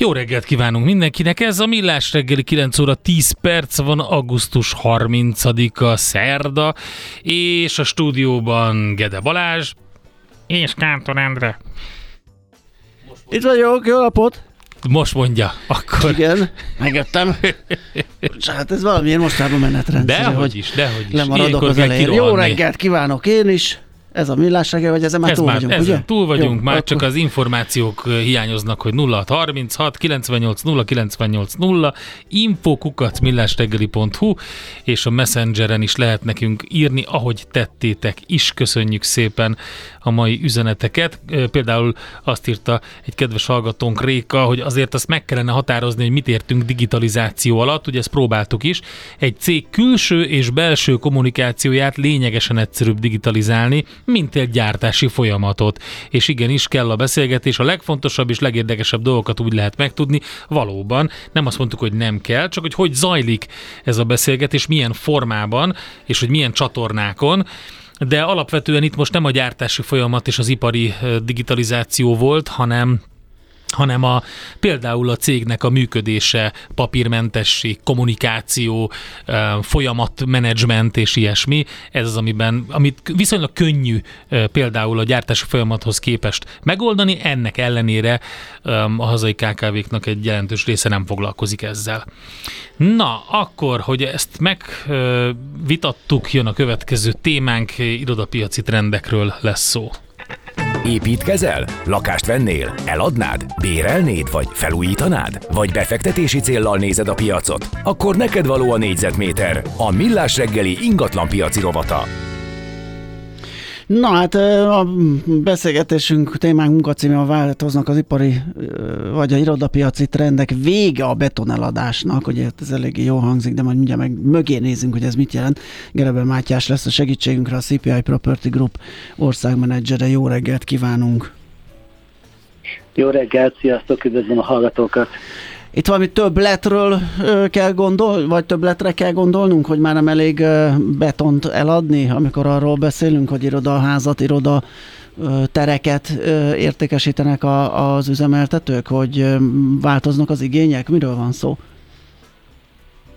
Jó reggelt kívánunk mindenkinek, ez a Millás reggeli 9 óra 10 perc van, augusztus 30-a szerda, és a stúdióban Gede Balázs és Kántor Endre. Itt vagyok, jó napot! Most mondja, akkor. Igen, megjöttem. Hát ez valamiért mostában menetrend. Dehogy is, dehogy is. Lemaradok az elején. Jó reggelt kívánok én is. Ez a millás reggel, vagy ezen már Ez túl már, vagyunk, ezen ugye? túl vagyunk, Jó, már akkor- csak az információk hiányoznak, hogy 0636 98 0 98 0 infokukat millásreggeli.hu és a Messengeren is lehet nekünk írni, ahogy tettétek is. Köszönjük szépen a mai üzeneteket. Például azt írta egy kedves hallgatónk Réka, hogy azért azt meg kellene határozni, hogy mit értünk digitalizáció alatt, ugye ezt próbáltuk is. Egy cég külső és belső kommunikációját lényegesen egyszerűbb digitalizálni, mint egy gyártási folyamatot. És igenis kell a beszélgetés, a legfontosabb és legérdekesebb dolgokat úgy lehet megtudni, valóban. Nem azt mondtuk, hogy nem kell, csak hogy hogy zajlik ez a beszélgetés, milyen formában, és hogy milyen csatornákon. De alapvetően itt most nem a gyártási folyamat és az ipari digitalizáció volt, hanem hanem a, például a cégnek a működése, papírmentesség, kommunikáció, folyamatmenedzsment és ilyesmi. Ez az, amiben, amit viszonylag könnyű például a gyártási folyamathoz képest megoldani, ennek ellenére a hazai KKV-knak egy jelentős része nem foglalkozik ezzel. Na, akkor, hogy ezt megvitattuk, jön a következő témánk, irodapiaci trendekről lesz szó. Építkezel? Lakást vennél? Eladnád? Bérelnéd? Vagy felújítanád? Vagy befektetési céllal nézed a piacot? Akkor neked való a négyzetméter. A Millás reggeli ingatlan piaci rovata. Na hát a beszélgetésünk, témánk munkacíme változnak az ipari vagy a irodapiaci trendek vége a betoneladásnak, ugye hát ez eléggé jó hangzik, de majd mindjárt meg mögé nézünk, hogy ez mit jelent. Gerebe Mátyás lesz a segítségünkre, a CPI Property Group országmenedzsere. Jó reggelt kívánunk! Jó reggelt, sziasztok, üdvözlöm a hallgatókat. Itt valami többletről kell gondol, vagy többletre kell gondolnunk, hogy már nem elég betont eladni, amikor arról beszélünk, hogy irodaházat, iroda tereket értékesítenek a, az üzemeltetők, hogy változnak az igények? Miről van szó?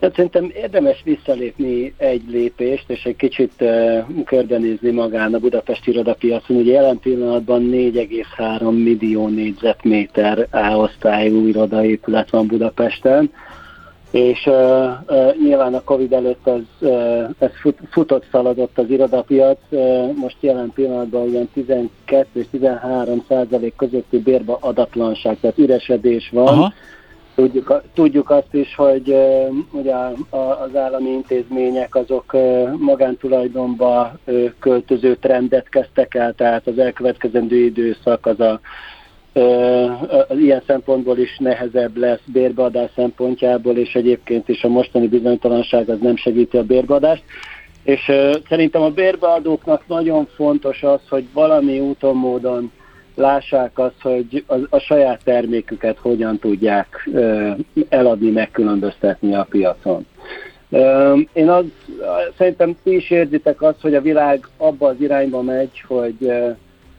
Hát szerintem érdemes visszalépni egy lépést, és egy kicsit uh, körbenézni magán a Budapesti irodapiacon. Ugye jelen pillanatban 4,3 millió négyzetméter A-osztályú irodaépület van Budapesten, és uh, uh, nyilván a Covid előtt az, uh, ez fut, futott szaladott az irodapiac, uh, most jelen pillanatban olyan 12 és 13 százalék közötti bérbe adatlanság, tehát üresedés van. Aha. Tudjuk, tudjuk azt is, hogy ugye az állami intézmények azok magántulajdonba költöző trendet kezdtek el, tehát az elkövetkezendő időszak az a az ilyen szempontból is nehezebb lesz bérbeadás szempontjából, és egyébként is a mostani bizonytalanság az nem segíti a bérbeadást. És szerintem a bérbeadóknak nagyon fontos az, hogy valami úton, módon lássák azt, hogy a, a saját terméküket hogyan tudják ö, eladni, megkülönböztetni a piacon. Ö, én az, szerintem ti is érzitek azt, hogy a világ abba az irányba megy, hogy, ö,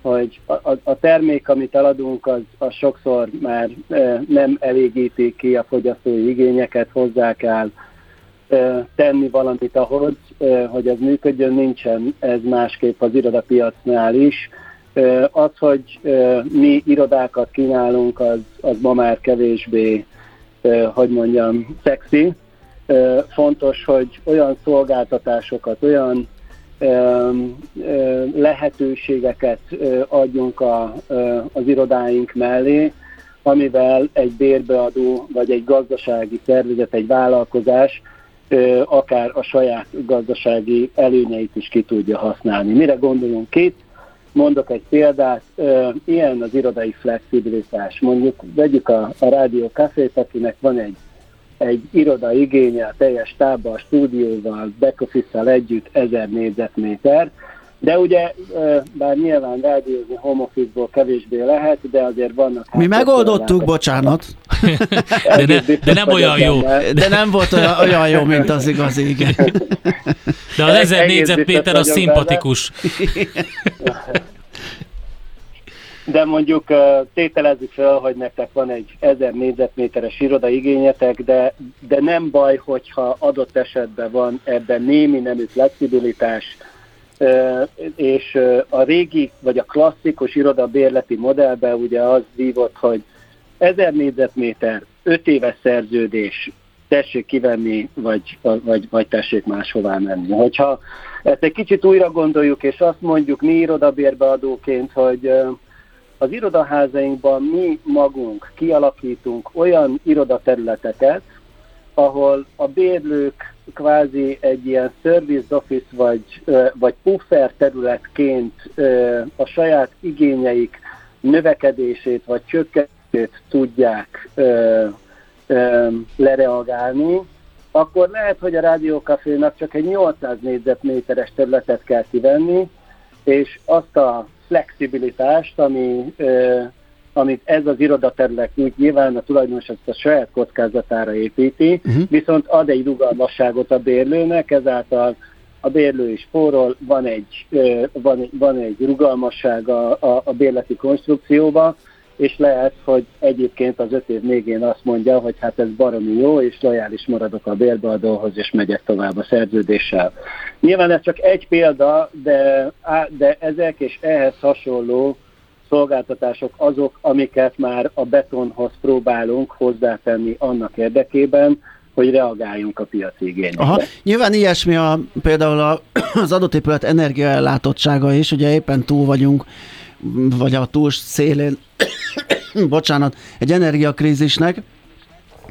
hogy a, a, termék, amit eladunk, az, az sokszor már ö, nem elégíti ki a fogyasztói igényeket, hozzá kell ö, tenni valamit ahhoz, ö, hogy ez működjön, nincsen ez másképp az irodapiacnál is. Az, hogy mi irodákat kínálunk, az, az ma már kevésbé, hogy mondjam, szexi. Fontos, hogy olyan szolgáltatásokat, olyan lehetőségeket adjunk a, az irodáink mellé, amivel egy bérbeadó vagy egy gazdasági szervezet, egy vállalkozás akár a saját gazdasági előnyeit is ki tudja használni. Mire gondolunk itt? Mondok egy példát, ilyen az irodai flexibilitás. Mondjuk vegyük a, a Rádió Cafét, akinek van egy, egy iroda igénye a teljes tábbal, stúdióval, back együtt 1000 négyzetméter, de ugye, bár nyilván rádiózni home office-ból kevésbé lehet, de azért vannak... Mi megoldottuk, bocsánat, De, ne, de nem olyan jó. de nem volt olyan, olyan jó, mint az igazi, igen. De az 1000 Egész négyzetméter az vagyok szimpatikus. de mondjuk tételezzük fel, hogy nektek van egy 1000 négyzetméteres iroda igényetek, de, de nem baj, hogyha adott esetben van ebben némi nemű flexibilitás, és a régi, vagy a klasszikus irodabérleti modellben ugye az vívott, hogy 1000 négyzetméter, 5 éves szerződés, tessék kivenni, vagy, vagy, vagy tessék máshová menni. Hogyha ezt egy kicsit újra gondoljuk, és azt mondjuk mi irodabérbeadóként, hogy az irodaházainkban mi magunk kialakítunk olyan irodaterületeket, ahol a bérlők kvázi egy ilyen service office vagy, vagy puffer területként a saját igényeik növekedését vagy csökkentését tudják lereagálni, akkor lehet, hogy a rádiókafénak csak egy 800 négyzetméteres területet kell kivenni, és azt a flexibilitást, ami, amit ez az irodaterület nyújt, nyilván a tulajdonos ezt a saját kockázatára építi, uh-huh. viszont ad egy rugalmasságot a bérlőnek, ezáltal a bérlő is forrol, van egy, van, van egy rugalmasság a, a, a bérleti konstrukcióba, és lehet, hogy egyébként az öt év végén azt mondja, hogy hát ez baromi jó, és lojális maradok a bérbeadóhoz, és megyek tovább a szerződéssel. Nyilván ez csak egy példa, de, de ezek és ehhez hasonló szolgáltatások azok, amiket már a betonhoz próbálunk hozzátenni annak érdekében, hogy reagáljunk a piaci igényekre. Aha. Nyilván ilyesmi a, például a, az adott épület energiaellátottsága is, ugye éppen túl vagyunk, vagy a túl szélén, bocsánat, egy energiakrízisnek,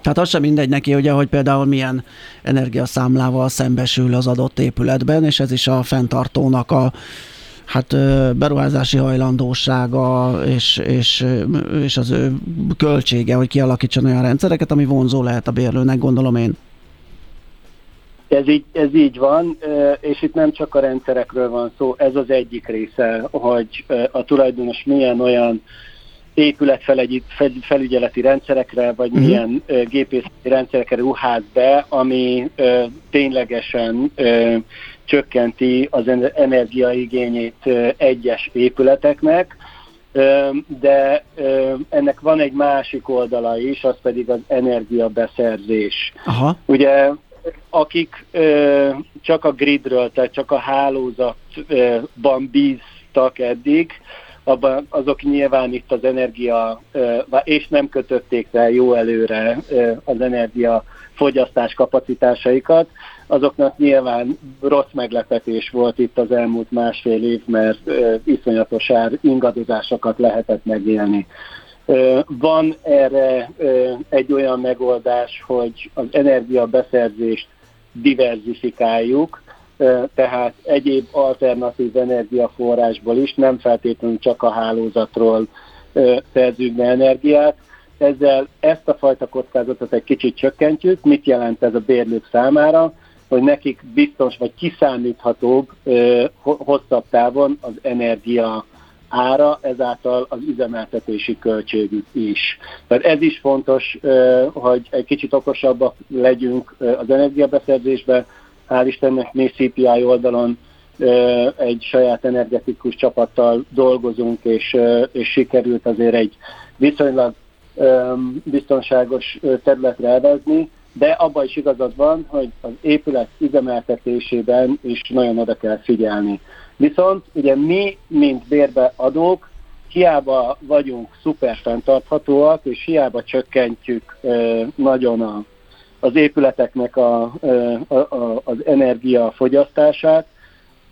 tehát az sem mindegy neki, ugye, hogy például milyen energiaszámlával szembesül az adott épületben, és ez is a fenntartónak a hát beruházási hajlandósága és, és, és az ő költsége, hogy kialakítson olyan rendszereket, ami vonzó lehet a bérlőnek, gondolom én. Ez így, ez így van, és itt nem csak a rendszerekről van szó, ez az egyik része, hogy a tulajdonos milyen olyan épületfelügyeleti rendszerekre, vagy uh-huh. milyen gépészeti rendszerekre ruház be, ami ténylegesen csökkenti az energiaigényét egyes épületeknek, de ennek van egy másik oldala is, az pedig az energiabeszerzés. Aha. Ugye akik csak a gridről, tehát csak a hálózatban bíztak eddig, abban azok nyilván itt az energia, és nem kötötték le jó előre az energia fogyasztás kapacitásaikat, azoknak nyilván rossz meglepetés volt itt az elmúlt másfél év, mert iszonyatos ár ingadozásokat lehetett megélni. Van erre egy olyan megoldás, hogy az energiabeszerzést diversifikáljuk, tehát egyéb alternatív energiaforrásból is, nem feltétlenül csak a hálózatról szerzünk be energiát. Ezzel ezt a fajta kockázatot egy kicsit csökkentjük. Mit jelent ez a bérlők számára? Hogy nekik biztos vagy kiszámíthatóbb hosszabb távon az energia ára, ezáltal az üzemeltetési költségük is. Tehát ez is fontos, hogy egy kicsit okosabbak legyünk az energiabeszerzésbe. Hál' Istennek mi CPI oldalon egy saját energetikus csapattal dolgozunk, és, és sikerült azért egy viszonylag biztonságos területre elvezni, de abban is igazad van, hogy az épület üzemeltetésében is nagyon oda kell figyelni. Viszont ugye mi, mint bérbeadók, hiába vagyunk szuper fenntarthatóak, és hiába csökkentjük nagyon a, az épületeknek a, a, a, az energiafogyasztását,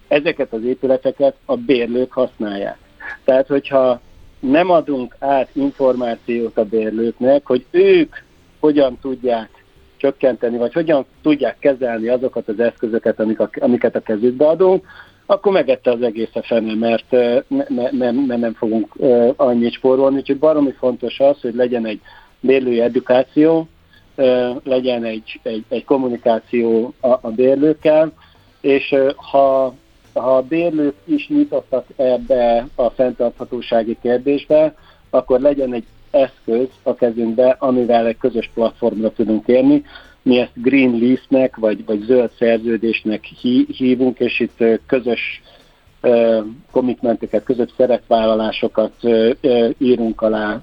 ezeket az épületeket a bérlők használják. Tehát, hogyha nem adunk át információt a bérlőknek, hogy ők hogyan tudják csökkenteni, vagy hogyan tudják kezelni azokat az eszközöket, amik a, amiket a kezükbe adunk, akkor megette az egész a fene, mert ne, ne, ne, nem fogunk annyit spórolni. Úgyhogy baromi fontos az, hogy legyen egy bérlői edukáció, legyen egy, egy, egy kommunikáció a, a bérlőkkel, és ha, ha a bérlők is nyitottak ebbe a fenntarthatósági kérdésbe, akkor legyen egy eszköz a kezünkbe, amivel egy közös platformra tudunk érni, mi ezt Green Lease-nek, vagy, vagy zöld szerződésnek hívunk, és itt közös komitmenteket, között szerepvállalásokat írunk alá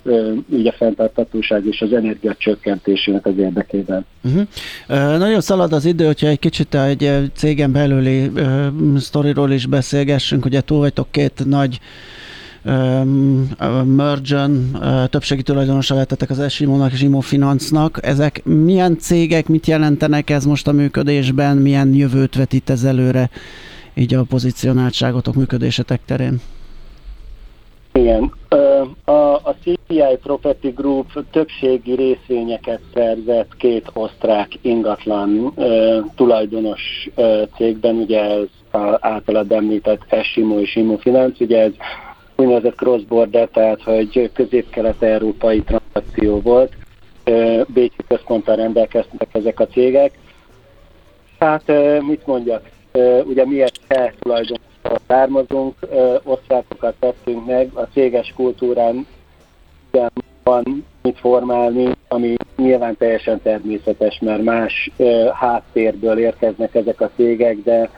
így a fenntartatóság és az energia csökkentésének az érdekében. Uh-huh. Uh, nagyon szalad az idő, hogyha egy kicsit egy cégen belüli uh, sztoriról is beszélgessünk, ugye túl vagytok két nagy mergen többségi tulajdonosa lettetek az Esimónak és Imofinansznak. Ezek milyen cégek, mit jelentenek ez most a működésben, milyen jövőt vetít ez előre így a pozícionáltságotok működésetek terén? Igen. A, a CPI Property Group többségi részvényeket szerzett két osztrák ingatlan tulajdonos cégben, ugye ez általad említett Esimo és Imofinansz, ugye ez úgynevezett cross-border, tehát hogy közép-kelet-európai tranzakció volt. Bécsi központtal rendelkeztek ezek a cégek. Hát mit mondjak, ugye miért se tulajdonosról származunk, osztrákokat tettünk meg, a céges kultúrán van mit formálni, ami nyilván teljesen természetes, mert más háttérből érkeznek ezek a cégek, de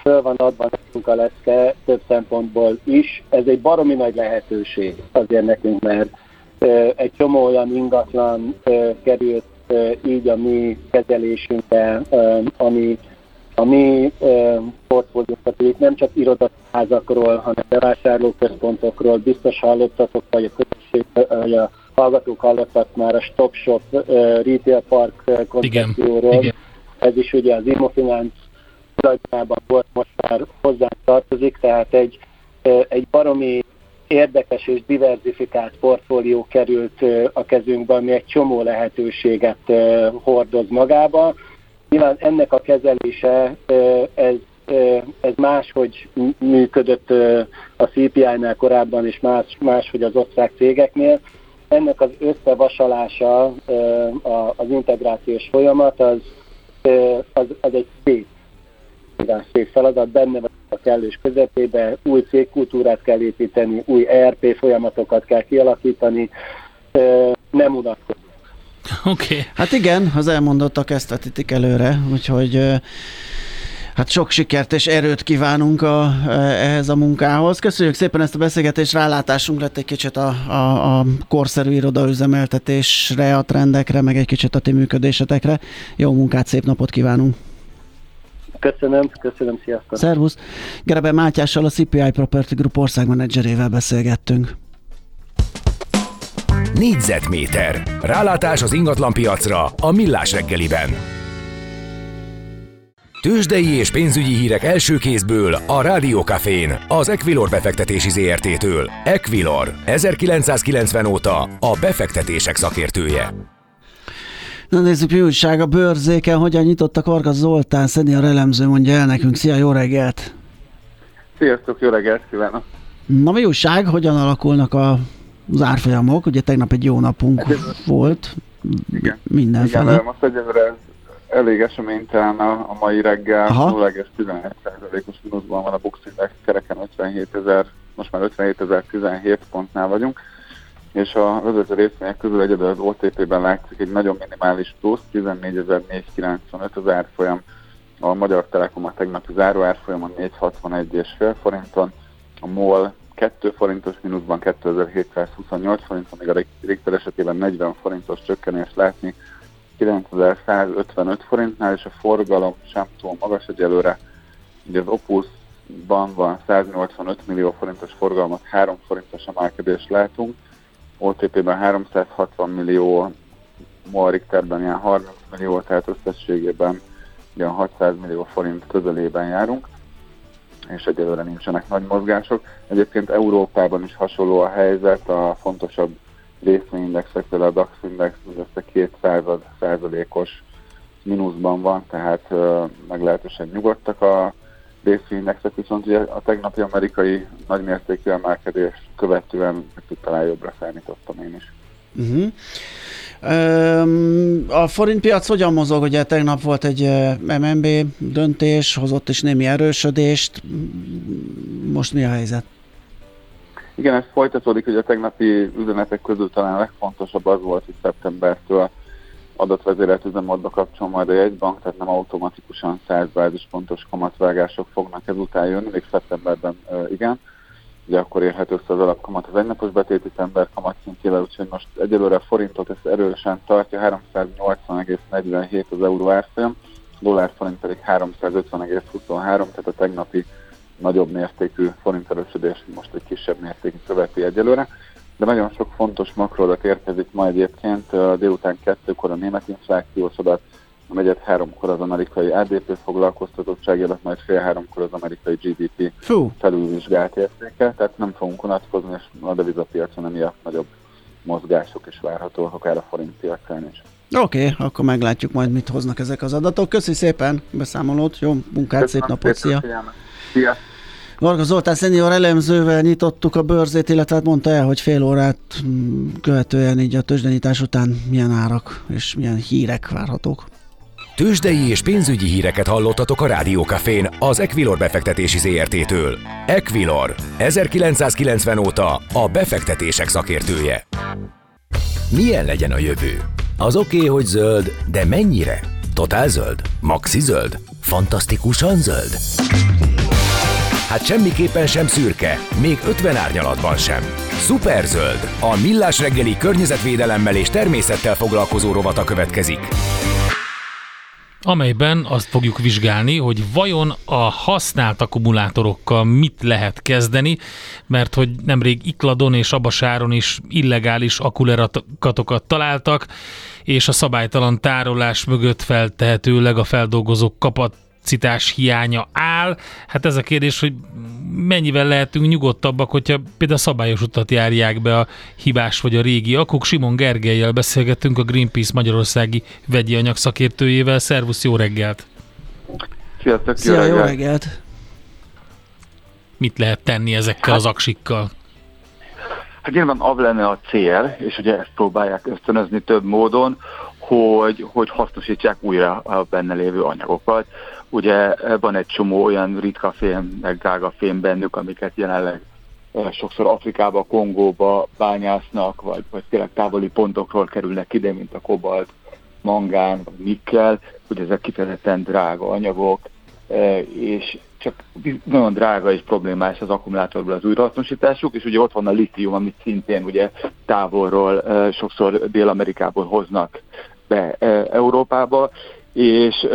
föl van adva nekünk a lecke több szempontból is. Ez egy baromi nagy lehetőség azért nekünk, mert egy csomó olyan ingatlan került így a mi kezelésünkbe, ami a mi portfóliókat, nem csak irodaházakról, hanem bevásárlóközpontokról, biztos hallottatok, vagy a közösség, vagy a hallgatók hallottak már a Stop Shop Retail Park koncepcióról. Ez is ugye az Immofinanc tulajdonában volt, most már hozzánk tartozik, tehát egy, egy baromi érdekes és diversifikált portfólió került a kezünkbe, ami egy csomó lehetőséget hordoz magába. Nyilván ennek a kezelése ez, ez máshogy működött a CPI-nál korábban, és más, máshogy az osztrák cégeknél. Ennek az összevasalása, az integrációs folyamat, az, az, az egy szép szép feladat, benne van a kellős közepébe, új cégkultúrát kell építeni, új ERP folyamatokat kell kialakítani, nem unatkozunk. Oké. Okay. Hát igen, az elmondottak ezt vetítik előre, úgyhogy Hát sok sikert és erőt kívánunk a, ehhez a munkához. Köszönjük szépen ezt a beszélgetést, rálátásunk lett egy kicsit a, a, a korszerű irodaüzemeltetésre, a trendekre, meg egy kicsit a ti működésetekre. Jó munkát, szép napot kívánunk! Köszönöm, köszönöm, sziasztok! Szervusz! Gerebe Mátyással a CPI Property Group országmenedzserével beszélgettünk. Négyzetméter. Rálátás az ingatlan piacra a Millás reggeliben. Tőzsdei és pénzügyi hírek első kézből a Rádiókafén, az Equilor befektetési ZRT-től. Equilor, 1990 óta a befektetések szakértője. Na nézzük, mi újság a bőrzéken, hogyan nyitott a Karga Zoltán, a elemző mondja el nekünk. Szia, jó reggelt! Sziasztok, jó reggelt kívánok! Na mi újság, hogyan alakulnak a az árfolyamok? Ugye tegnap egy jó napunk egy, volt. Igen. Mindenfele. Igen, most egyelőre elég eseménytelen a, a mai reggel. 0,11%-os mínuszban van a Bux Index, kereken 57 ezer, most már 57.017 pontnál vagyunk és a vezető részvények közül egyedül az OTP-ben látszik egy nagyon minimális plusz, 14.495 az árfolyam, a Magyar Telekom a tegnapi záró árfolyamon 461,5 forinton, a MOL 2 forintos mínuszban 2728 forinton, még a Richter esetében 40 forintos csökkenés látni, 9155 forintnál, és a forgalom sem túl magas egyelőre. Ugye az Opusban van 185 millió forintos forgalmat, 3 forintos emelkedést látunk, OTP-ben 360 millió, MOL Richterben ilyen 30 millió, tehát összességében ilyen 600 millió forint közelében járunk, és egyelőre nincsenek nagy mozgások. Egyébként Európában is hasonló a helyzet, a fontosabb részvényindexek, például a DAX index össze 200 százalékos mínuszban van, tehát uh, meglehetősen nyugodtak a részvényindexek, viszont ugye a tegnapi amerikai nagymértékű emelkedés követően meg talán jobbra számítottam én is. Uh-huh. A forintpiac hogyan mozog? Ugye tegnap volt egy MNB döntés, hozott is némi erősödést. Most mi a helyzet? Igen, ez folytatódik, hogy a tegnapi üzenetek közül talán a legfontosabb az volt, hogy szeptembertől adatvezérelt üzemmódba kapcsol majd a jegybank, tehát nem automatikusan 100 bázispontos kamatvágások fognak ezután jönni, még szeptemberben igen. Ugye akkor érhető össze az alapkamat az egynapos betéti ember kamatszintjével, úgyhogy most egyelőre forintot ezt erősen tartja, 380,47 az euró árfolyam, dollár forint pedig 350,23, tehát a tegnapi nagyobb mértékű forinterősödés most egy kisebb mértékű követi egyelőre de nagyon sok fontos makroadat érkezik ma egyébként. Délután kettőkor a német inflációs adat, negyed háromkor az amerikai ADP foglalkoztatottság, illetve majd fél háromkor az amerikai GDP Fú. felülvizsgált értéke, tehát nem fogunk unatkozni, és a devizapiacon emiatt nagyobb mozgások is várhatóak, akár a forint piacán is. Oké, okay, akkor meglátjuk majd, mit hoznak ezek az adatok. Köszi szépen beszámolót, jó munkát, Köszönöm szép napot, szia! Szia! Varga Zoltán szenior elemzővel nyitottuk a bőrzét, illetve hát mondta el, hogy fél órát mm, követően így a tőzsdenyítás után milyen árak és milyen hírek várhatók. Tőzsdei és pénzügyi híreket hallottatok a Rádiókafén az Equilor befektetési ZRT-től. Equilor, 1990 óta a befektetések szakértője. Milyen legyen a jövő? Az oké, okay, hogy zöld, de mennyire? Totál zöld? Maxi zöld? Fantasztikusan zöld? Hát semmiképpen sem szürke, még 50 árnyalatban sem. Superzöld, a millás reggeli környezetvédelemmel és természettel foglalkozó rovata következik. Amelyben azt fogjuk vizsgálni, hogy vajon a használt akkumulátorokkal mit lehet kezdeni, mert hogy nemrég Ikladon és Abasáron is illegális akkumulátoratokat találtak, és a szabálytalan tárolás mögött feltehetőleg a feldolgozók kapat kapacitás hiánya áll. Hát ez a kérdés, hogy mennyivel lehetünk nyugodtabbak, hogyha például szabályos utat járják be a hibás vagy a régi akuk. Simon Gergelyel beszélgettünk a Greenpeace Magyarországi vegyi anyag szakértőjével. Szervusz, jó reggelt! Sziasztok, Szia, jó reggelt! reggelt. Mit lehet tenni ezekkel hát, az aksikkal? Hát nyilván av lenne a cél, és ugye ezt próbálják ösztönözni több módon, hogy, hogy hasznosítsák újra a benne lévő anyagokat. Ugye van egy csomó olyan ritka fém, meg drága fém bennük, amiket jelenleg sokszor Afrikába, Kongóba bányásznak, vagy, vagy tényleg távoli pontokról kerülnek ide, mint a kobalt, mangán, vagy nikkel, hogy ezek kifejezetten drága anyagok, és csak nagyon drága és problémás az akkumulátorból az újrahasznosításuk, és ugye ott van a litium, amit szintén ugye távolról, sokszor Dél-Amerikából hoznak be Európába, és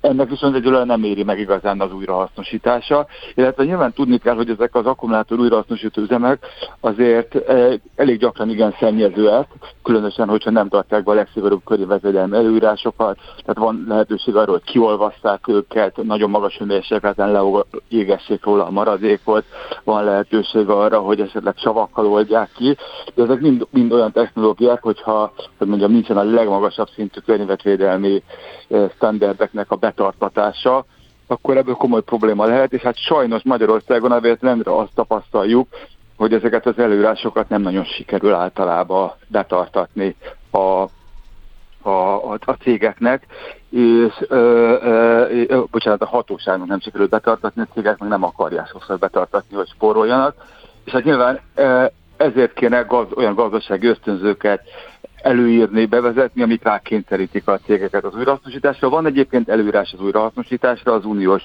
ennek viszont egyelőre nem éri meg igazán az újrahasznosítása, illetve nyilván tudni kell, hogy ezek az akkumulátor újrahasznosító üzemek azért eh, elég gyakran igen szennyezőek, különösen, hogyha nem tartják be a legszigorúbb környezetvédelmi előírásokat, tehát van lehetőség arra, hogy kiolvasszák őket, nagyon magas hőmérsékleten leégessék róla a maradékot, van lehetőség arra, hogy esetleg savakkal oldják ki, de ezek mind, mind olyan technológiák, hogyha hogy mondjam, nincsen a legmagasabb szintű környezetvédelmi eh, standardeknek a betartatása, akkor ebből komoly probléma lehet, és hát sajnos Magyarországon a véletlenre azt tapasztaljuk, hogy ezeket az előrásokat nem nagyon sikerül általában betartatni a, a, a, a cégeknek, és ö, ö, bocsánat, a hatóságnak nem sikerül betartatni, a cégek meg nem akarják sokszor betartatni, hogy spóroljanak, és hát nyilván ezért kéne gaz, olyan gazdasági ösztönzőket előírni, bevezetni, amik rákényszerítik a cégeket az újrahasznosításra. Van egyébként előírás az újrahasznosításra, az uniós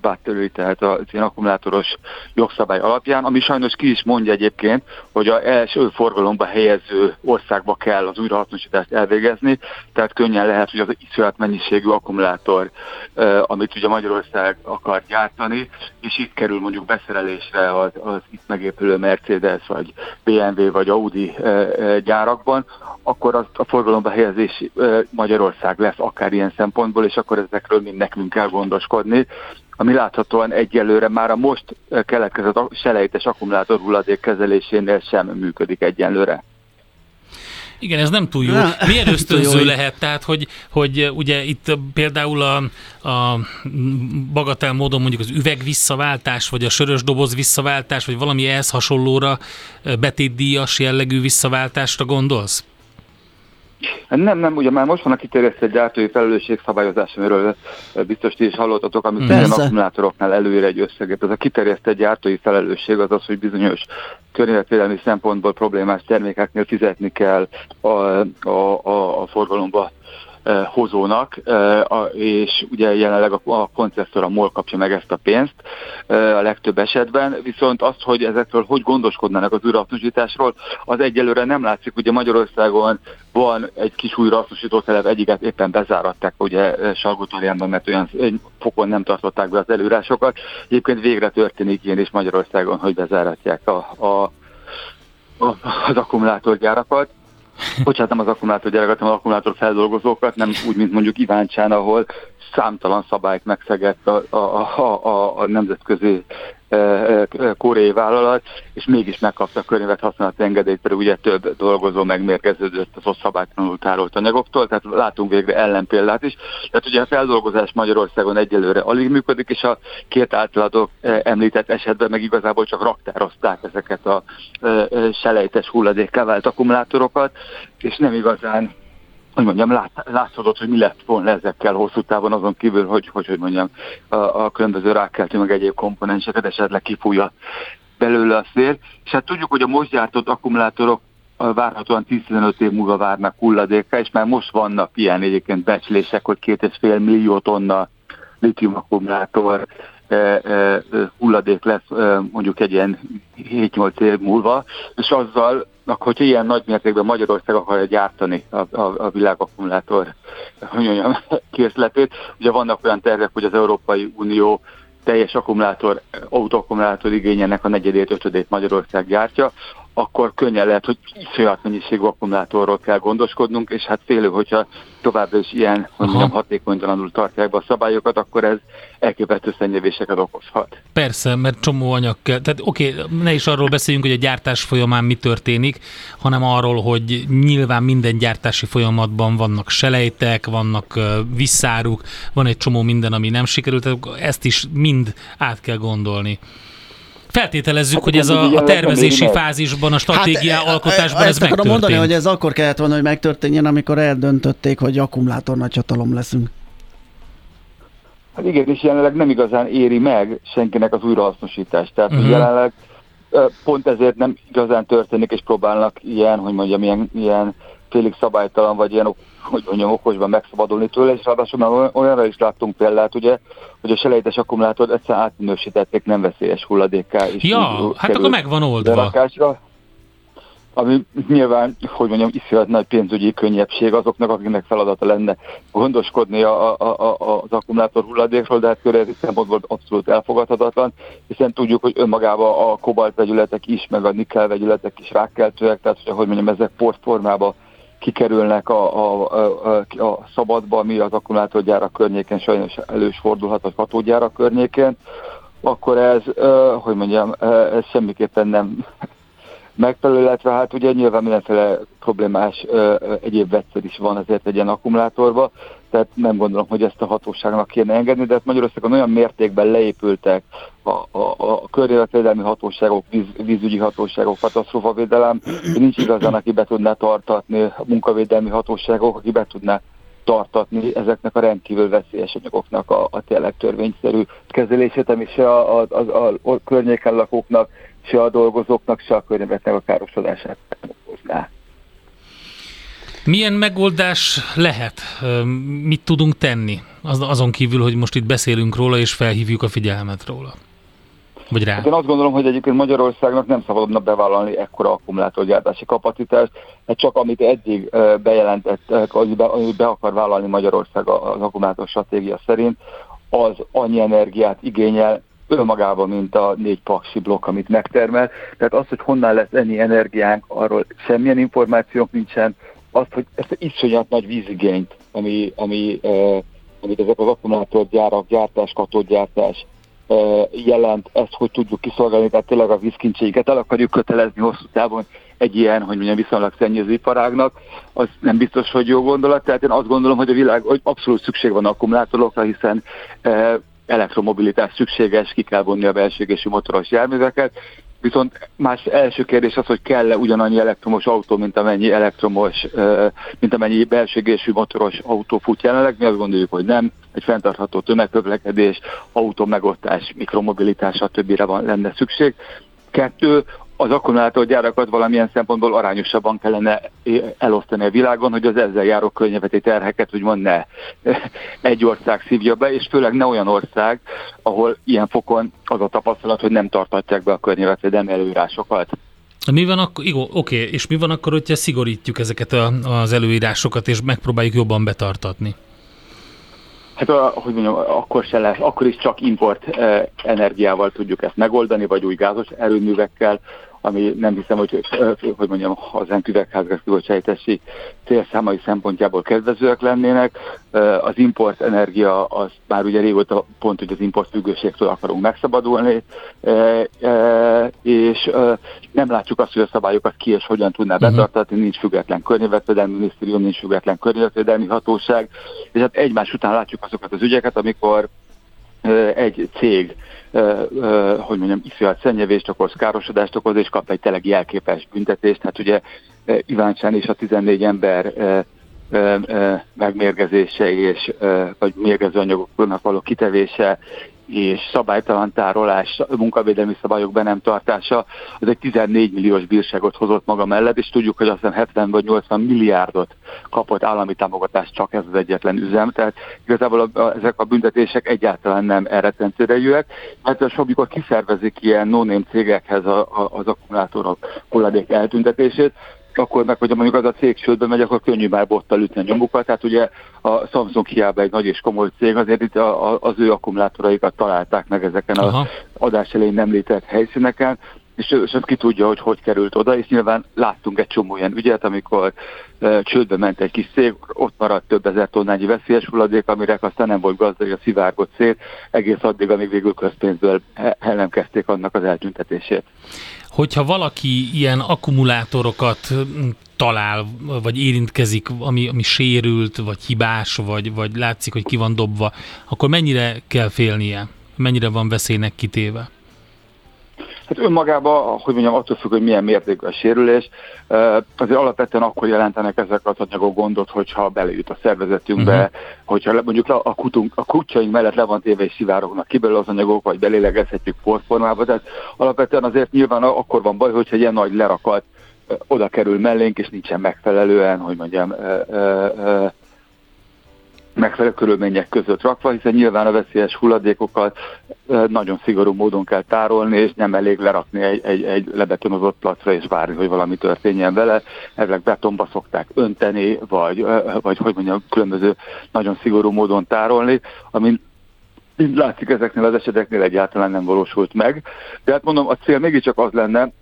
battery, tehát az ilyen akkumulátoros jogszabály alapján, ami sajnos ki is mondja egyébként, hogy az első forgalomba helyező országba kell az újrahasznosítást elvégezni, tehát könnyen lehet, hogy az iszonyat mennyiségű akkumulátor, amit ugye Magyarország akar gyártani, és itt kerül mondjuk beszerelésre az, az itt megépülő Mercedes, vagy BMW, vagy Audi gyárakban, akkor az a forgalomba helyezés Magyarország lesz akár ilyen szempontból, és akkor ezekről mind nekünk kell gondoskodni ami láthatóan egyelőre már a most keletkezett selejtes akkumulátor hulladék kezelésénél sem működik egyelőre. Igen, ez nem túl jó. Milyen ösztönző lehet? Tehát, hogy, hogy ugye itt például a, a bagatel módon mondjuk az üveg visszaváltás, vagy a sörös doboz visszaváltás, vagy valami ehhez hasonlóra betétdíjas jellegű visszaváltásra gondolsz? Nem, nem, ugye már most van a kiterjesztett gyártói felelősségszabályozás, amiről biztos ti is hallottatok, amit a akkumulátoroknál előír egy összeget. Ez a kiterjesztett gyártói felelősség az az, hogy bizonyos környezetvédelmi szempontból problémás termékeknél fizetni kell a, a, a, a forgalomba eh, hozónak, és ugye jelenleg a, koncesszor, a MOL kapja meg ezt a pénzt a legtöbb esetben, viszont azt, hogy ezekről hogy gondoskodnának az újrahasznosításról, az egyelőre nem látszik. Ugye Magyarországon van egy kis újrahasznosító telep, egyiket éppen bezáratták, ugye Salgótarjánban, mert olyan fokon nem tartották be az előrásokat. Egyébként végre történik ilyen is Magyarországon, hogy bezáratják a, a, a, az akkumulátorgyárakat bocsánat, nem az akkumulátorgyárakat, hanem az akkumulátor feldolgozókat, nem úgy, mint mondjuk Iváncsán, ahol számtalan szabályt megszegett a, a, a, a, a nemzetközi koreai vállalat, és mégis megkapta a környezet használati engedélyt, pedig ugye több dolgozó megmérgeződött az ott tárolt anyagoktól, tehát látunk végre ellenpéldát is. Tehát ugye a feldolgozás Magyarországon egyelőre alig működik, és a két általatok e, említett esetben meg igazából csak raktározták ezeket a selejtes hulladékká vált akkumulátorokat, és nem igazán hogy mondjam, lát, látszódott, hogy mi lett volna ezekkel hosszú távon, azon kívül, hogy, hogy, hogy mondjam, a, a különböző rákkeltő meg egyéb komponenseket esetleg kifújja belőle a szél. És hát tudjuk, hogy a most gyártott akkumulátorok várhatóan 10-15 év múlva várnak hulladékra, és már most vannak ilyen egyébként becslések, hogy 2,5 millió tonna litium akkumulátor e, e, hulladék lesz e, mondjuk egy ilyen 7-8 év múlva, és azzal, hogyha ilyen nagy mértékben Magyarország akarja gyártani a, a, a világakkumulátor mondjam, készletét, ugye vannak olyan tervek, hogy az Európai Unió teljes akkumulátor, autoakkumulátor igényének a negyedét, ötödét Magyarország gyártja, akkor könnyen lehet, hogy iszonyat mennyiségű akkumulátorról kell gondoskodnunk, és hát félő, hogyha továbbra is ilyen, hogy mondjam, hatékonytalanul tartják be a szabályokat, akkor ez elképesztő szennyevéseket okozhat. Persze, mert csomó anyag kell. Tehát oké, ne is arról beszéljünk, hogy a gyártás folyamán mi történik, hanem arról, hogy nyilván minden gyártási folyamatban vannak selejtek, vannak visszáruk, van egy csomó minden, ami nem sikerült, ezt is mind át kell gondolni. Feltételezzük, Hát hogy ez a, a tervezési fázisban, a stratégia Hát, alkotásban e- ez ezt akarom megtörtént. mondani, hogy ez akkor kellett volna, hogy megtörténjen, amikor eldöntötték, hogy akkumulátor nagyhatalom leszünk. Hát igen, és jelenleg nem igazán éri meg senkinek az újrahasznosítást. Tehát uh-huh. jelenleg pont ezért nem igazán történik, és próbálnak ilyen, hogy mondjam, ilyen, ilyen félig szabálytalan, vagy ilyen, hogy mondjam, okosban megszabadulni tőle, és ráadásul olyanra is láttunk példát, ugye, hogy a selejtes akkumulátort egyszerűen átminősítették nem veszélyes hulladékká. És Ja, hát akkor meg van oldva. lerakásra, ami nyilván, hogy mondjam, iszonyat nagy pénzügyi könnyebbség azoknak, akiknek feladata lenne gondoskodni a, a, a, az akkumulátor hulladékról, de hát környezeti szempontból abszolút elfogadhatatlan, hiszen tudjuk, hogy önmagában a kobalt vegyületek is, meg a nikkel vegyületek is rákkeltőek, tehát hogy, mondjam, ezek porformába kikerülnek a, a, a, a, szabadba, ami az akkumulátorgyárak környéken sajnos elős fordulhat, vagy hatógyárak környékén, akkor ez, hogy mondjam, ez semmiképpen nem megfelelő, illetve hát ugye nyilván mindenféle problémás ö, egyéb vegyszer is van azért egy ilyen akkumulátorban, tehát nem gondolom, hogy ezt a hatóságnak kéne engedni, de hát Magyarországon olyan mértékben leépültek a, a, a környezetvédelmi hatóságok, víz, vízügyi hatóságok, katasztrófavédelem, hogy nincs igazán, aki be tudná tartatni, a munkavédelmi hatóságok, aki be tudná tartatni ezeknek a rendkívül veszélyes anyagoknak a, a tényleg törvényszerű kezelését, ami se a, a, a, a környéken lakóknak, se a dolgozóknak, se a környezetnek a károsodását okozná. Milyen megoldás lehet? Mit tudunk tenni? Az, azon kívül, hogy most itt beszélünk róla, és felhívjuk a figyelmet róla. Vagy rá. Hát én azt gondolom, hogy egyébként Magyarországnak nem szabadna bevállalni ekkora akkumulátorgyártási kapacitást, hát csak amit eddig bejelentett, hogy be, be akar vállalni Magyarország az akkumulátor stratégia szerint, az annyi energiát igényel önmagában, mint a négy paksi blokk, amit megtermel. Tehát az, hogy honnan lesz ennyi energiánk, arról semmilyen információnk nincsen. Azt, hogy ezt iszonyat nagy vízigényt, ami, ami, ö, amit ezek az akkumulátorgyárak, gyártás, katódgyártás ö, jelent, ezt hogy tudjuk kiszolgálni, tehát tényleg a vízkincseiket el akarjuk kötelezni hosszú távon egy ilyen, hogy mondjam, viszonylag szennyező iparágnak, az nem biztos, hogy jó gondolat, tehát én azt gondolom, hogy a világ, hogy abszolút szükség van akkumulátorokra, hiszen ö, elektromobilitás szükséges, ki kell vonni a belső égésű motoros járműveket, Viszont más első kérdés az, hogy kell-e ugyanannyi elektromos autó, mint amennyi elektromos, mint amennyi belsőgésű motoros autó fut jelenleg. Mi azt gondoljuk, hogy nem. Egy fenntartható tömegközlekedés, megosztás, mikromobilitás, stb. van lenne szükség. Kettő, az akkumulátorgyárakat valamilyen szempontból arányosabban kellene elosztani a világon, hogy az ezzel járó környezeti terheket úgymond ne egy ország szívja be, és főleg ne olyan ország, ahol ilyen fokon az a tapasztalat, hogy nem tartatják be a környezetvédelmi előírásokat. Mi van akkor, jó, oké, és mi van akkor, hogyha szigorítjuk ezeket a, az előírásokat, és megpróbáljuk jobban betartatni? Hát, a, hogy mondjam, akkor se lesz, akkor is csak import eh, energiával tudjuk ezt megoldani, vagy új gázos erőművekkel, ami nem hiszem, hogy, hogy mondjam, az üvegházgas kibocsátási célszámai szempontjából kedvezőek lennének. Az import energia az már ugye régóta pont, hogy az import függőségtől akarunk megszabadulni, és nem látjuk azt, hogy a szabályokat ki és hogyan tudná uh-huh. betartatni, nincs független környezetvédelmi minisztérium, nincs független környezetvédelmi hatóság, és hát egymás után látjuk azokat az ügyeket, amikor egy cég hogy mondjam, iszonyat szennyevést okoz, károsodást okoz, és kap egy tényleg jelképes büntetést. Hát ugye Iváncsán és a 14 ember megmérgezése és vagy mérgező anyagoknak való kitevése és szabálytalan tárolás, munkavédelmi szabályok be nem tartása, az egy 14 milliós bírságot hozott maga mellett, és tudjuk, hogy azt hiszem 70 vagy 80 milliárdot kapott állami támogatást csak ez az egyetlen üzem, tehát igazából a, a, ezek a büntetések egyáltalán nem elrettentőrejűek, mert hát, amikor kiszervezik ilyen no cégekhez a, a, az akkumulátorok hulladék eltüntetését, akkor meg, hogy mondjuk az a cég sődbe megy, akkor könnyű már bottal ütni a nyomukat. Tehát ugye a Samsung hiába egy nagy és komoly cég, azért itt a, a, az ő akkumulátoraikat találták meg ezeken az adás elején említett helyszíneken, és, azt ki tudja, hogy hogy került oda, és nyilván láttunk egy csomó ilyen ügyet, amikor e, csődbe ment egy kis cég, ott maradt több ezer tonnányi veszélyes hulladék, amire aztán nem volt gazdag a szivárgott szét, egész addig, amíg végül közpénzből el nem annak az eltüntetését hogyha valaki ilyen akkumulátorokat talál, vagy érintkezik, ami, ami sérült, vagy hibás, vagy, vagy látszik, hogy ki van dobva, akkor mennyire kell félnie? Mennyire van veszélynek kitéve? Hát önmagában, hogy mondjam, attól függ, hogy milyen mértékű a sérülés, azért alapvetően akkor jelentenek ezek az anyagok gondot, hogyha belejut a szervezetünkbe, uh-huh. hogyha mondjuk a, kutunk, a kutyaink mellett le van téve és szivárognak ki belőle az anyagok, vagy belélegezhetjük porformába, tehát alapvetően azért nyilván akkor van baj, hogyha ilyen nagy lerakat oda kerül mellénk, és nincsen megfelelően, hogy mondjam, megfelelő körülmények között rakva, hiszen nyilván a veszélyes hulladékokat nagyon szigorú módon kell tárolni, és nem elég lerakni egy, egy, egy lebetonozott placra és várni, hogy valami történjen vele. Ezek betonba szokták önteni, vagy, vagy hogy mondjam, különböző nagyon szigorú módon tárolni, ami látszik ezeknél az eseteknél egyáltalán nem valósult meg. De hát mondom, a cél mégiscsak az lenne,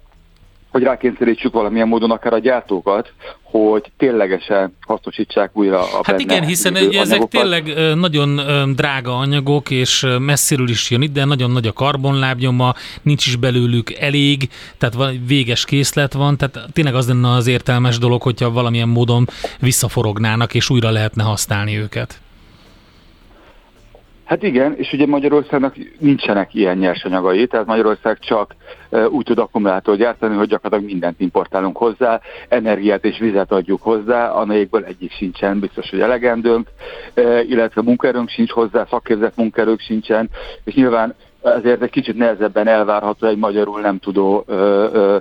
hogy rákényszerítsük valamilyen módon akár a gyártókat, hogy ténylegesen hasznosítsák újra a Hát igen, hiszen anyagokat. ezek tényleg nagyon drága anyagok, és messziről is jön itt, de nagyon nagy a karbonlábnyoma, nincs is belőlük elég, tehát van, véges készlet van, tehát tényleg az lenne az értelmes dolog, hogyha valamilyen módon visszaforognának, és újra lehetne használni őket. Hát igen, és ugye Magyarországnak nincsenek ilyen nyersanyagai, tehát Magyarország csak úgy tud akkumulátor gyártani, hogy gyakorlatilag mindent importálunk hozzá, energiát és vizet adjuk hozzá, amelyikből egyik sincsen, biztos, hogy elegendőnk, illetve munkaerőnk sincs hozzá, szakképzett munkaerők sincsen, és nyilván ezért egy kicsit nehezebben elvárható egy magyarul nem tudó ö, ö,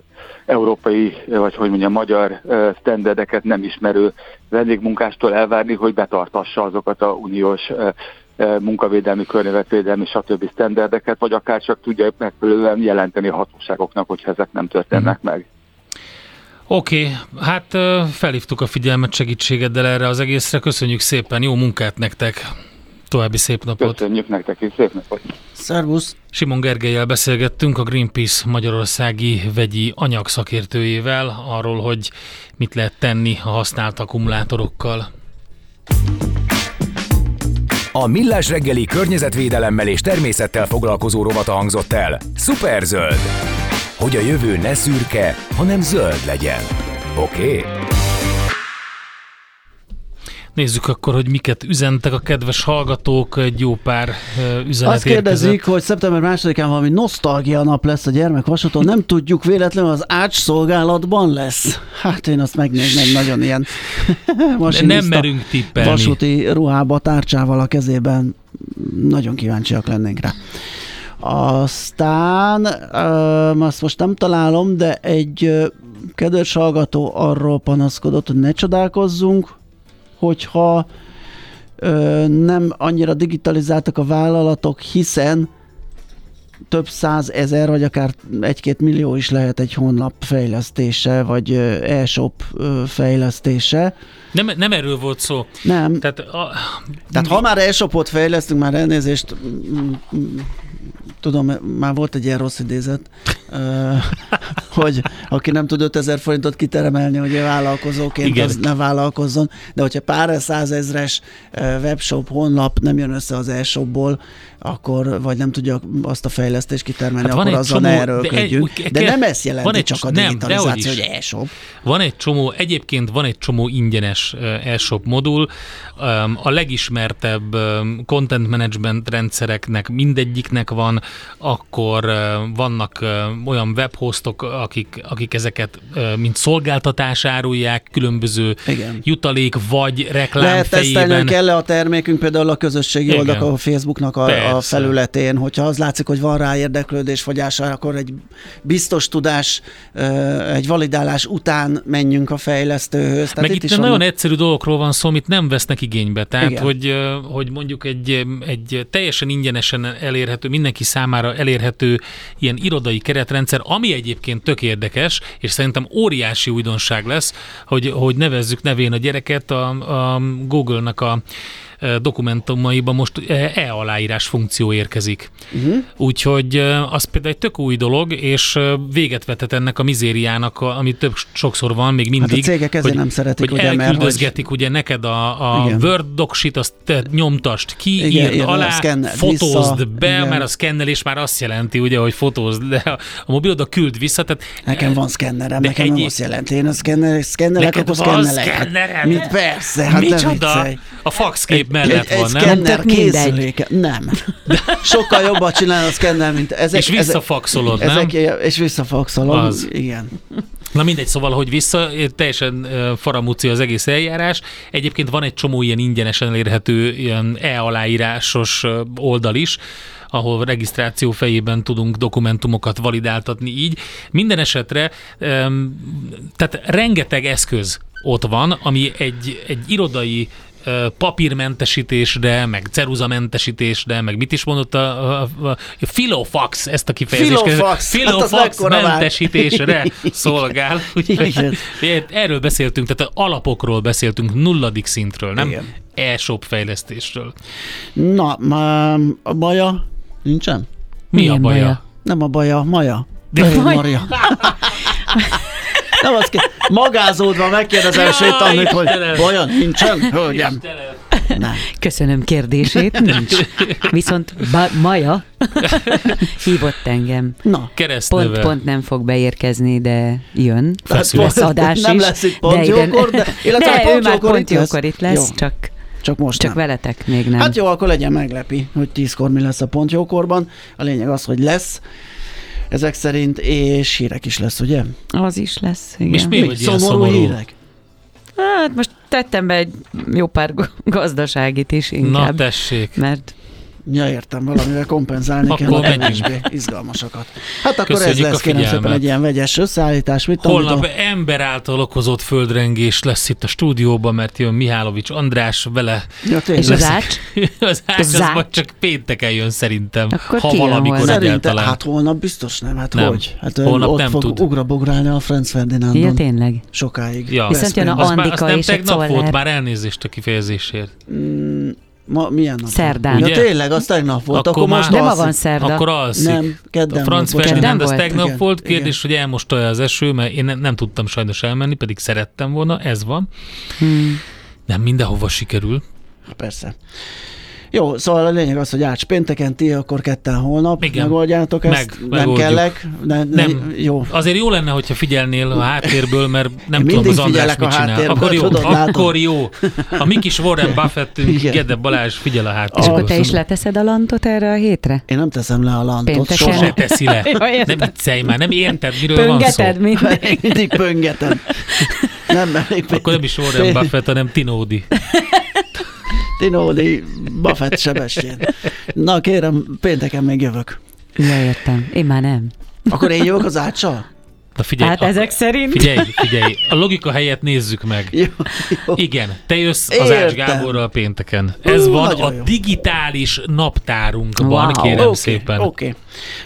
európai, vagy hogy mondjam, magyar ö, standardeket nem ismerő vendégmunkástól elvárni, hogy betartassa azokat a uniós ö, munkavédelmi, környezetvédelmi, stb. sztenderdeket, vagy akár csak tudja megfelelően jelenteni a hatóságoknak, hogyha ezek nem történnek meg. Oké, okay, hát felhívtuk a figyelmet segítségeddel erre az egészre. Köszönjük szépen, jó munkát nektek! További szép napot! Köszönjük nektek is, szép napot! Szervusz! Simon Gergelyel beszélgettünk a Greenpeace Magyarországi vegyi anyagszakértőjével arról, hogy mit lehet tenni a használt akkumulátorokkal. A Millás reggeli környezetvédelemmel és természettel foglalkozó rovata hangzott el. Superzöld! Hogy a jövő ne szürke, hanem zöld legyen. Oké? Okay? Nézzük akkor, hogy miket üzentek a kedves hallgatók, egy jó pár üzenet Azt kérdezik, érkezett. hogy szeptember másodikán valami nosztalgia nap lesz a gyermekvasúton, nem tudjuk véletlenül az ács szolgálatban lesz. Hát én azt megnézném nagyon ilyen nem merünk tippelni. Vasúti ruhába, tárcsával a kezében. Nagyon kíváncsiak lennénk rá. Aztán ö, azt most nem találom, de egy kedves hallgató arról panaszkodott, hogy ne csodálkozzunk, hogyha ö, nem annyira digitalizáltak a vállalatok, hiszen több száz ezer, vagy akár egy-két millió is lehet egy honlap fejlesztése, vagy e-shop fejlesztése. Nem, nem erről volt szó. Nem. Tehát, a... Tehát ha már e-shopot fejlesztünk, már elnézést, tudom, már volt egy ilyen rossz idézet, hogy aki nem tud 5000 forintot kiteremelni, hogy vállalkozóként, Igen. az ne vállalkozzon, de hogyha pár százezres webshop, honlap nem jön össze az e-shopból, akkor, vagy nem tudja azt a fejlesztést kitermelni, hát akkor azzal ne erőlködjünk. De, de nem ezt jelenti egy, csak a digitalizáció, nem, hogy e-shop. Van egy csomó, egyébként van egy csomó ingyenes e-shop modul, a legismertebb content management rendszereknek mindegyiknek van, akkor vannak olyan webhostok, akik, akik ezeket mint szolgáltatás árulják, különböző Igen. jutalék vagy reklám Lehet fejében. kell-e a termékünk például a közösségi oldalak, a Facebooknak a, a felületén, hogyha az látszik, hogy van rá érdeklődés fogyása, akkor egy biztos tudás, egy validálás után menjünk a fejlesztőhöz. Tehát Meg itt, itt nagyon vannak... egyszerű dolgokról van szó, amit nem vesznek igénybe. Tehát, hogy, hogy mondjuk egy, egy teljesen ingyenesen elérhető, mindenki számára elérhető ilyen irodai keretrendszer, ami egyébként tök érdekes, és szerintem óriási újdonság lesz, hogy, hogy nevezzük nevén a gyereket a, a Google-nak a dokumentumaiban most e-aláírás funkció érkezik. Uh-huh. Úgyhogy az például egy tök új dolog, és véget vetett ennek a mizériának, ami több sokszor van még mindig. Hát a cégek ezért hogy, nem szeretik, hogy ugye, elküldözgetik hogy... ugye neked a, a Word docsit, azt te nyomtast ki, igen, írd alá, szkenner, fotózd vissza, be, igen. mert a szkennelés már azt jelenti, ugye, hogy fotózd, de a, a mobilod a küld vissza. Tehát, nekem van szkennerem, nekem egy... nem azt jelenti. Én a szkenner, szkennerek, akkor szkennelek. Mit persze, hát Micsoda? A faxkép gép mellett egy, van, egy nem? készüléke. Nem. De sokkal jobban csinál a szkenner, mint ezek. És visszafaxolod, ezek, nem? Ezek, és visszafaxolod, az. igen. Na mindegy, szóval, hogy vissza, teljesen faramúci az egész eljárás. Egyébként van egy csomó ilyen ingyenesen elérhető ilyen e-aláírásos oldal is, ahol regisztráció fejében tudunk dokumentumokat validáltatni így. Minden esetre, tehát rengeteg eszköz ott van, ami egy, egy irodai papírmentesítésre, meg ceruzamentesítésre, meg mit is mondott a, a, a, a filofax, ezt a kifejezést. Filofax, filofax hát mentesítésre szolgál. erről beszéltünk, tehát alapokról beszéltünk, nulladik szintről, nem Igen. e-shop fejlesztésről. Na, ma, a baja nincsen? Mi Milyen a baja? baja? Nem a baja, maja. De Maria. Nem az ki, magázódva megkérdezem Sétanőt, hogy vajon nincsen, hölgyem? Nem. Köszönöm kérdését, nincs. Viszont ba- Maja hívott engem. Na, keresztneve. Pont, pont nem fog beérkezni, de jön. Hát lesz adás nem is. lesz itt pont de jókor, de, illetve de pont ő már pont jókor itt lesz, jó. csak csak most Csak nem. veletek még nem. Hát jó, akkor legyen meglepi, hogy tízkor mi lesz a pont jókorban. A lényeg az, hogy lesz ezek szerint, és hírek is lesz, ugye? Az is lesz, igen. És mi, mi szomorú, szomorú hírek? Hát most tettem be egy jó pár gazdaságit is inkább. Na tessék. Mert Ja, értem, valamivel kompenzálni kell a kevésbé izgalmasakat. Hát akkor Köszönjük ez lesz kérem szépen egy ilyen vegyes összeállítás. Mit Holnap a... ember által okozott földrengés lesz itt a stúdióban, mert jön Mihálovics András vele. Ja, És az ács? az ács az, az majd csak pénteken jön szerintem, akkor ha valamikor holnap? egyáltalán. Hát holnap biztos nem, hát nem. hogy? Hát holnap ott nem fog tud. ugrabugrálni a Franz Ferdinandon. Ja, tényleg? Sokáig. Ja. Viszont jön a Andika az és a tegnap volt, már elnézést a kifejezésért. Ma, milyen nap? Szerdán. Ja, tényleg, az tegnap volt. Akkor, akkor most nem ma van szerda. Akkor alszik. Nem, kedden a Franz volt. Ferdinand az tegnap igen, volt. Kérdés, igen. hogy elmosta az eső, mert én nem, nem tudtam sajnos elmenni, pedig szerettem volna, ez van. Hmm. Nem mindenhova sikerül. Persze. Jó, szóval a lényeg az, hogy Ács pénteken, ti akkor ketten holnap Igen. megoldjátok ezt. Meg- nem megoldjuk. kellek. Ne, ne, Nem. Jó. Azért jó lenne, hogyha figyelnél a háttérből, mert nem Én tudom, az András mit csinál. háttérből, Akkor jó, tudod, akkor jó. A mi kis Warren Buffettünk, Igen. Gede Balázs figyel a És háttérbe. akkor te is leteszed a lantot erre a hétre? Én nem teszem le a lantot. Sose. Teszi le. Jó. Nem viccelj már, nem érted, miről van szó. Pöngeted mindig. Mindig pöngetem. Nem elég. Akkor nem is Warren Buffett, hanem Tinódi. Tinódi Buffett sebessén. Na kérem, pénteken még jövök. Értem. Én már nem. Akkor én jövök az áccsal? Na figyelj, Hát a- ezek szerint? Figyelj, figyelj, a logika helyett nézzük meg. Jó, jó. Igen, te jössz az Ács. Gáborral pénteken. Ez Ú, van a jó. digitális naptárunkban, Wow. kérem Oké, szépen. Oké,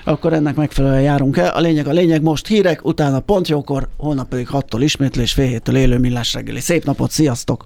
akkor ennek megfelelően járunk el. A lényeg a lényeg, most hírek, utána pont jókor, holnap pedig 6-tól ismétlés, fél héttől élő millás reggeli. Szép napot, sziasztok!